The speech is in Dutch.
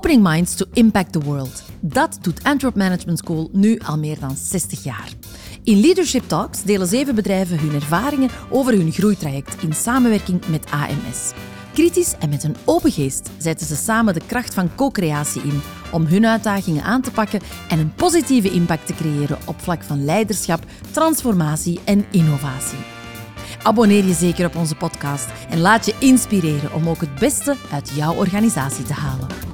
Opening Minds to Impact the World. Dat doet Antwerp Management School nu al meer dan 60 jaar. In Leadership Talks delen zeven bedrijven hun ervaringen over hun groeitraject in samenwerking met AMS. Kritisch en met een open geest zetten ze samen de kracht van co-creatie in om hun uitdagingen aan te pakken en een positieve impact te creëren op vlak van leiderschap, transformatie en innovatie. Abonneer je zeker op onze podcast en laat je inspireren om ook het beste uit jouw organisatie te halen.